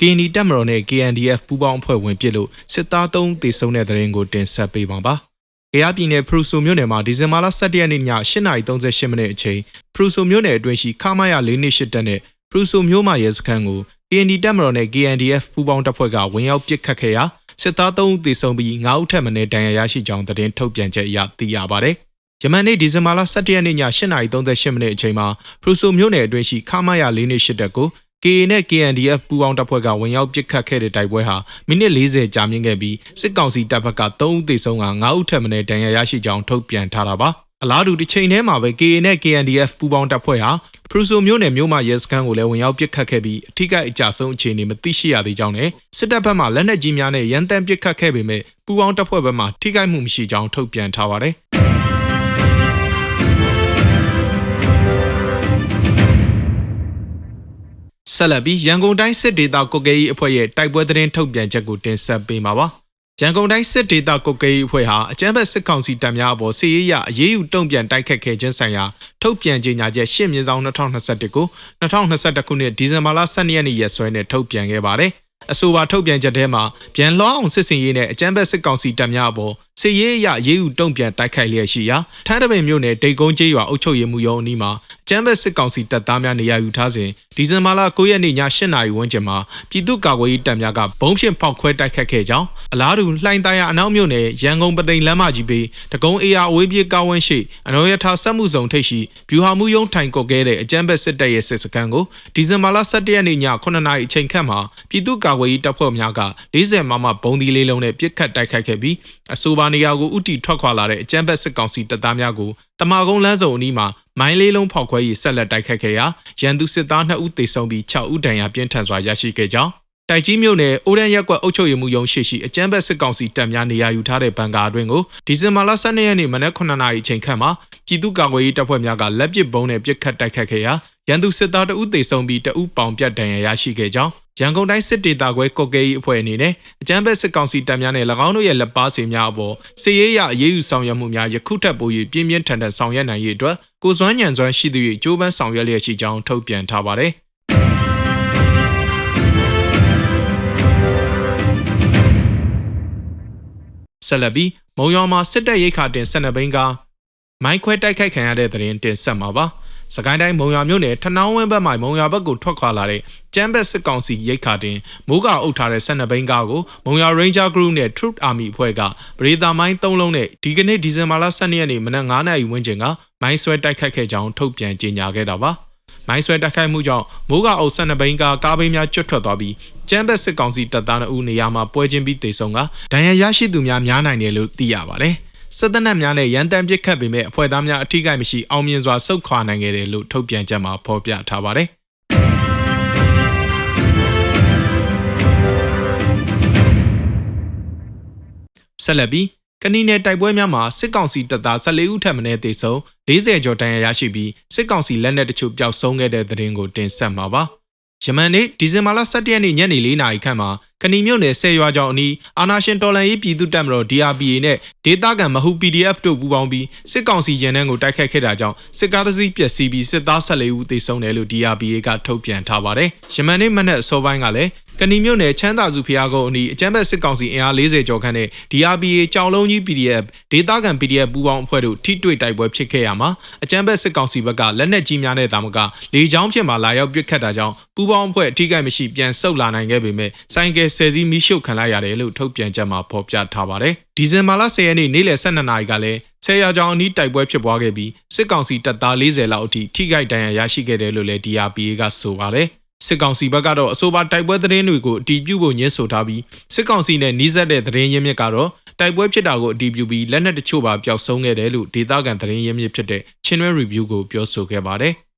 KND တပ်မတော်နဲ့ KNDF ပူးပေါင်းအဖွဲ့ဝင်ဖြစ်လို့စစ်သား၃တေဆုံးတဲ့တဲ့ရင်ကိုတင်ဆက်ပေးပါပါ။ကြရပြည်နယ်ဖရူဆိုမြို့နယ်မှာဒီဇင်ဘာလ17ရက်နေ့ည8:38မိနစ်အချိန်ဖရူဆိုမြို့နယ်အတွင်းရှိခမာရ၄နှစ်ရှစ်တန်းနဲ့ဖရူဆိုမြို့မှာရဲစခန်းကို KND တပ်မတော်နဲ့ KNDF ပူးပေါင်းတပ်ဖွဲ့ကဝင်ရောက်ပစ်ခတ်ခဲ့ရာစစ်သား၃ဦးသေဆုံးပြီး9ဦးထပ်မံဒဏ်ရာရရှိကြောင်းသတင်းထုတ်ပြန်ချက်အရသိရပါတယ်။ယမန်နေ့ဒီဇင်ဘာလ17ရက်နေ့ည8:38မိနစ်အချိန်မှာဖရူဆိုမြို့နယ်အတွင်းရှိခမာယာ၄နှစ်ရှစ်တက်ကို KA နဲ့ KNDF ပူးပေါင်းတပ်ဖွဲ့ကဝင်ရောက်ပစ်ခတ်ခဲ့တဲ့တိုက်ပွဲဟာမိနစ်40ကြာမြင့်ခဲ့ပြီးစစ်ကောင်စီတပ်ဘက်က3ဦးသေဆုံးက9ဦးထပ်မံဒဏ်ရာရရှိကြောင်းထုတ်ပြန်ထားတာပါအလားတူတစ်ချိန်တည်းမှာပဲ KA နဲ့ KNDF ပူးပေါင်းတပ်ဖွဲ့ဟာဖရူဆိုမြို့နယ်မြို့မှာရဲစခန်းကိုလည်းဝင်ရောက်ပစ်ခတ်ခဲ့ပြီးအထိကိအကြဆုံးအခြေအနေမသိရှိရသေးကြောင်းနဲ့စစ်တပ်ဘက်မှလက်နက်ကြီးများနဲ့ရန်တမ်းပစ်ခတ်ခဲ့ပေမဲ့ပူးပေါင်းတပ်ဖွဲ့ဘက်မှထိခိုက်မှုမရှိကြောင်းထုတ်ပြန်ထားပါတယ်။ ဆက်လက်ပြီးရန်ကုန်တိုင်းစစ်ဒေသကုတ်ကဲကြီးအဖွဲ့ရဲ့တိုက်ပွဲသတင်းထုတ်ပြန်ချက်ကိုတင်ဆက်ပေးမှာပါ။ရန်ကုန်တိုင်းစစ်ဒေသကုတ်ကဲကြီးအဖွဲ့ဟာအကြမ်းဖက်စစ်ကောင်စီတပ်များအပေါ်စစ်ရေးရအရေးယူတုံ့ပြန်တိုက်ခတ်ခဲ့ခြင်းဆိုင်ရာထုတ်ပြန်ကြေညာချက်ရှင်းမြင်းဆောင်2021ကို2021ခုနှစ်ဒီဇင်ဘာလ12ရက်နေ့ရက်စွဲနဲ့ထုတ်ပြန်ခဲ့ပါတယ်။အဆိုပါထုတ်ပြန်ချက်ထဲမှာပြန်လွှားအောင်စစ်စင်ရေးနဲ့အကြမ်းဖက်စစ်ကောင်စီတပ်များအပေါ်စစ်ရေးအရရေးယူတုံ့ပြန်တိုက်ခိုက်လျက်ရှိရာထန်းတပင်မြို့နယ်တိတ်ကုန်းကျေးရွာအုပ်ချုပ်ရေးမှူးရုံးအနီးမှာ ကျမ်းဘက်စစ်ကောင်စီတပ်သားများနေရာယူထားစဉ်ဒီဇင်ဘာလ9ရက်နေ့ည8နာရီဝန်းကျင်မှာပြည်သူ့ကာကွယ်ရေးတပ်များကဘုံဖြင့်ဖောက်ခွဲတိုက်ခတ်ခဲ့ကြောင်းအလားတူလှိုင်းတိုင်းအနောက်မြို့နယ်ရန်ကုန်ပသိမ်လမ်းမကြီးပေတကုံအေယာအဝေးပြေးကားဝန်းရှိအနော်ရထာစက်မှုဆောင်ထိပ်ရှိဗျူဟာမှုယုံထိုင်ကုတ်ခဲ့တဲ့အကြမ်းဘက်စစ်တပ်ရဲ့စစ်စခန်းကိုဒီဇင်ဘာလ17ရက်နေ့ည9နာရီအချိန်ခန့်မှာပြည်သူ့ကာကွယ်ရေးတပ်ဖွဲ့များက40မမဘုံဒီလေးလုံးနဲ့ပစ်ခတ်တိုက်ခတ်ခဲ့ပြီးအဆိုပါနေရာကိုဥတီထွက်ခွာလာတဲ့အကြမ်းဖက်စစ်ကောင်စီတပ်သားများကိုတမာကုန်းလမ်းစုံအနီးမှာ မိုင်းလေးလုံးဖောက်ခွဲရေးဆက်လက်တိုက်ခတ်ခဲ့ရာရန်သူစစ်သား2ဦးသေဆုံးပြီး6ဦးဒဏ်ရာပြင်းထန်စွာရရှိခဲ့ကြောင်းတိုက်ကြီးမြို့နယ်အိုရန်ရက်ကွက်အုပ်ချုပ်ရေးမှူးရုံးရှိရှိအကြမ်းဖက်စစ်ကောင်စီတပ်များနေရာယူထားတဲ့ဘန်ကာအတွင်းကိုဒီဇင်ဘာလ12ရက်နေ့မနက်9:00နာရီချိန်ခန့်မှာပြည်သူ့ကာကွယ်ရေးတပ်ဖွဲ့များကလက်ပစ်ဗုံးနဲ့ပစ်ခတ်တိုက်ခတ်ခဲ့ရာ ရန်သူစစ်သားတအုပ်သေဆုံးပြီးတအုပ်ပေါင်ပြတ်ဒဏ်ရာရရှိခဲ့ကြောင်းရန်ကုန်တိုင်းစစ်ဒေသခွဲကော့ကဲကြီးအဖွဲ့အနေနဲ့အကြမ်းဖက်စစ်ကောင်စီတပ်များနဲ့၎င်းတို့ရဲ့လက်ပါစီများအပေါ်စစ်ရေးရအရေးယူဆောင်ရွက်မှုများယခုထပ်ပို၍ပြင်းပြင်းထန်ထန်ဆောင်ရွက်နိုင်ရေးအတွက်ကိုစွမ်းညံစွမ်းရှိသူ၍ကြိုးပမ်းဆောင်ရွက်လျက်ရှိကြောင်းထုတ်ပြန်ထားပါတယ်ဆက်လက်ပြီးမုံရွာမှာစစ်တပ်ရိတ်ခါတင်12ဘိန်းကမိုင်းခွဲတိုက်ခိုက်ခံရတဲ့တဲ့ရင်တင်ဆက်မှာပါ။ စကိုင်းတိုင်းမုံရွာမြို့နယ်ထနောင်းဝင်းဘက်မှမုံရွာဘက်ကိုထွက်ခွာလာတဲ့ကျန်းဘက်စစ်ကောင်စီရိတ်ခါတင်မိုးကအုပ်ထားတဲ့12ဘိန်းကားကိုမုံရွာ Ranger Group နဲ့ Truth Army အဖွဲ့ကပရိသာမိုင်း3လုံးနဲ့ဒီကနေ့ဒီဇင်ဘာလ12ရက်နေ့မနက်9:00နာရီဝန်းကျင်ကမိုင်းဆွဲတိုက်ခတ်ခဲ့ကြောင်းထုတ်ပြန်ကြေညာခဲ့တာပါမိုင်းဆွဲတိုက်ခိုက်မှုကြောင့်မိုးကအုပ်12ဘိန်းကားကားဘိန်းများကျွတ်ထွက်သွားပြီးကျန်းဘက်စစ်ကောင်စီတပ်သား2ဦးနေရာမှာပွဲချင်းပြီးတေဆုံးကဒဏ်ရာရရှိသူများများနိုင်တယ်လို့သိရပါတယ်။ စစ်တပ်နက်များနဲ့ရန်တမ်းပစ်ခတ်ပေမဲ့အဖွဲ့သားများအထိကိမရှိအောင်မြင်စွာဆုတ်ခွာနိုင်ခဲ့တယ်လို့ထုတ်ပြန်ချက်မှာဖော်ပြထားပါတယ်ဆက်လက်ပြီးကနီနယ်တိုက်ပွဲများမှာစစ်ကောင်စီတပ်သား14ဦးထပ်မံတေဆုံး40ကျော်တန်းရရရှိပြီးစစ်ကောင်စီလက်နက်တချို့ပျောက်ဆုံးခဲ့တဲ့တဲ့ရင်ကိုတင်ဆက်မှာပါ။ ယမန်နေ့ဒီဇင်ဘာလ17ရက်နေ့ညနေ4နာရီခန့်မှာကဏီမြို့နယ်ဆယ်ရွာကျောင်းအနီးအာနာရှင်တော်လန်ရေးပြည်သူ့တပ်မတော် DRPA နဲ့ဒေသခံမဟု PDF တို့ပူးပေါင်းပြီးစစ်ကောင်စီရင်နှန်းကိုတိုက်ခတ်ခဲ့တာကြောင့်စစ်ကားတစ်စီးပျက်စီးပြီးစစ်သား14ဦးသေဆုံးတယ်လို့ DRPA ကထုတ်ပြန်ထားပါတယ်။ယမန်နေ့မနက်အစောပိုင်းကလည်း ကဏီမြို့နယ်ချမ်းသာစုဖျားကုန်းအနီးအကြမ်းဖက်စစ်ကောင်စီအင်အား40ကျော်ခန့်နဲ့ DRPA ကြောင်လုံးကြီး PDF ဒေသခံ PDF ပူးပေါင်းအဖွဲ့တို့ထိတွေ့တိုက်ပွဲဖြစ်ခဲ့ရမှာအကြမ်းဖက်စစ်ကောင်စီဘက်ကလက်နက်ကြီးများနဲ့တာမကလေကြောင်းဖြစ်မှာလာရောက်ပစ်ခတ်တာကြောင့်ပူးပေါင်းအဖွဲ့အထိကိမရှိပြန်ဆုတ်လာနိုင်ခဲ့ပေမဲ့စိုင်းကယ်ဆယ်စီးမိရှုပ်ခံလိုက်ရတယ်လို့ထုတ်ပြန်ချက်မှာဖော်ပြထားပါတယ်။ဒီဇင်ဘာလ10ရက်နေ့နေ့လယ်12နာရီကလည်းဆယ်ရာကျောင်းအနီးတိုက်ပွဲဖြစ်ပွားခဲ့ပြီးစစ်ကောင်စီတပ်သား40လောက်အထိထိခိုက်ဒဏ်ရာရရှိခဲ့တယ်လို့လည်း DRPA ကဆိုပါတယ်။ စစ်ကောင်စီဘက်ကတော့အဆိုပါတိုက်ပွဲသတင်းတွေကိုအတီးပြုတ်ဖို့ညှင်းဆိုထားပြီးစစ်ကောင်စီနဲ့နှီးစပ်တဲ့သတင်းရင်းမြစ်ကတော့တိုက်ပွဲဖြစ်တာကိုအတီးပြုတ်ပြီးလက်နက်တချို့ပါပျောက်ဆုံးခဲ့တယ်လို့ဒေသခံသတင်းရင်းမြစ်ဖြစ်တဲ့ Channel Review ကိုပြောဆိုခဲ့ပါတယ်။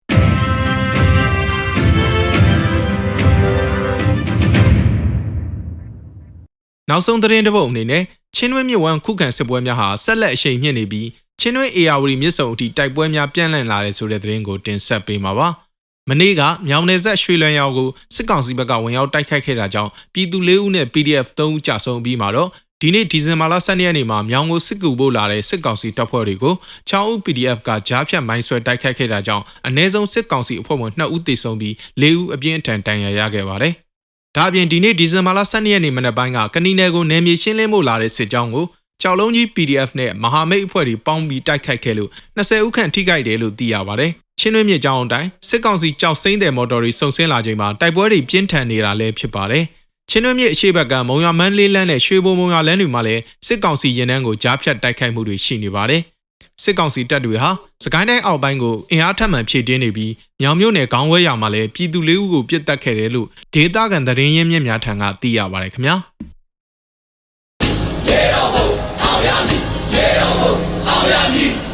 နောက်ဆုံးသတင်းတစ်ပုဒ်အနေနဲ့ချင်းတွင်းမြစ်ဝမ်းခုခံစစ်ပွဲများဟာဆက်လက်အရှိန်မြင့်နေပြီးချင်းတွင်းအေယာဝတီမြစ်ဆုံအထိတိုက်ပွဲများပြန့်လန့်လာတယ်ဆိုတဲ့သတင်းကိုတင်ဆက်ပေးမှာပါ။ မနေ့ကမြောင်နယ်ဆက်ရွှေလွန်ရောက်ကိုစစ်ကောင်စီဘက်ကဝင်ရောက်တိုက်ခိုက်ခဲ့တာကြောင့်ပြည်သူ၄ဦးနဲ့ PDF 3ဦးကြာဆုံးပြီးမှာတော့ဒီနေ့ဒီဇင်ဘာလ12ရက်နေ့မှာမြောင်ကိုစစ်ကူဖို့လာတဲ့စစ်ကောင်စီတပ်ဖွဲ့တွေကို6ဦး PDF ကကြားဖြတ်မိုင်းဆွဲတိုက်ခိုက်ခဲ့တာကြောင့်အ ਨੇ ဆုံးစစ်ကောင်စီအဖွဲ့ဝင်2ဦးသေဆုံးပြီး4ဦးအပြင်းအထန်ဒဏ်ရာရခဲ့ပါတယ်။ဒါအပြင်ဒီနေ့ဒီဇင်ဘာလ12ရက်နေ့မနက်ပိုင်းကကနီနယ်ကိုနယ်မြေရှင်းလင်းဖို့လာတဲ့စစ်ကြောင်းကိုကြောက်လုံးကြီး PDF နဲ့မဟာမိတ်အဖွဲ့တွေပေါင်းပြီးတိုက်ခိုက်ခဲ့လို့20ဦးခန့်ထိခိုက်တယ်လို့သိရပါတယ်။ ချင်းတွင်းမြစ်ကြောင်းအတိုင်းစစ်ကောင်စီကြောက်စိမ့်တဲ့မော်တော်တွေစုံဆင်းလာချိန်မှာတိုက်ပွဲတွေပြင်းထန်နေတာလည်းဖြစ်ပါတယ်။ချင်းတွင်းမြစ်အရှိဘက်ကမုံရွာမန်းလေးလန်းနဲ့ရွှေဘုံမုံရွာလန်းတွေမှာလည်းစစ်ကောင်စီရင်နှန်းကိုကြားဖြတ်တိုက်ခိုက်မှုတွေရှိနေပါတယ်။စစ်ကောင်စီတပ်တွေဟာစကိုင်းတိုင်းအောက်ပိုင်းကိုအင်အားထပ်မံဖြည့်တင်းနေပြီးမြောင်မြို့နယ်ခေါင်းဝဲရွာမှာလည်းပြည်သူလေးဦးကိုပြစ်တက်ခဲ့တယ်လို့ဒေသခံသတင်းရင်းမြစ်များထံကသိရပါတယ်ခင်ဗျာ။ရေတော်ဘုံအောင်ရမည်ရေတော်ဘုံအောင်ရမည်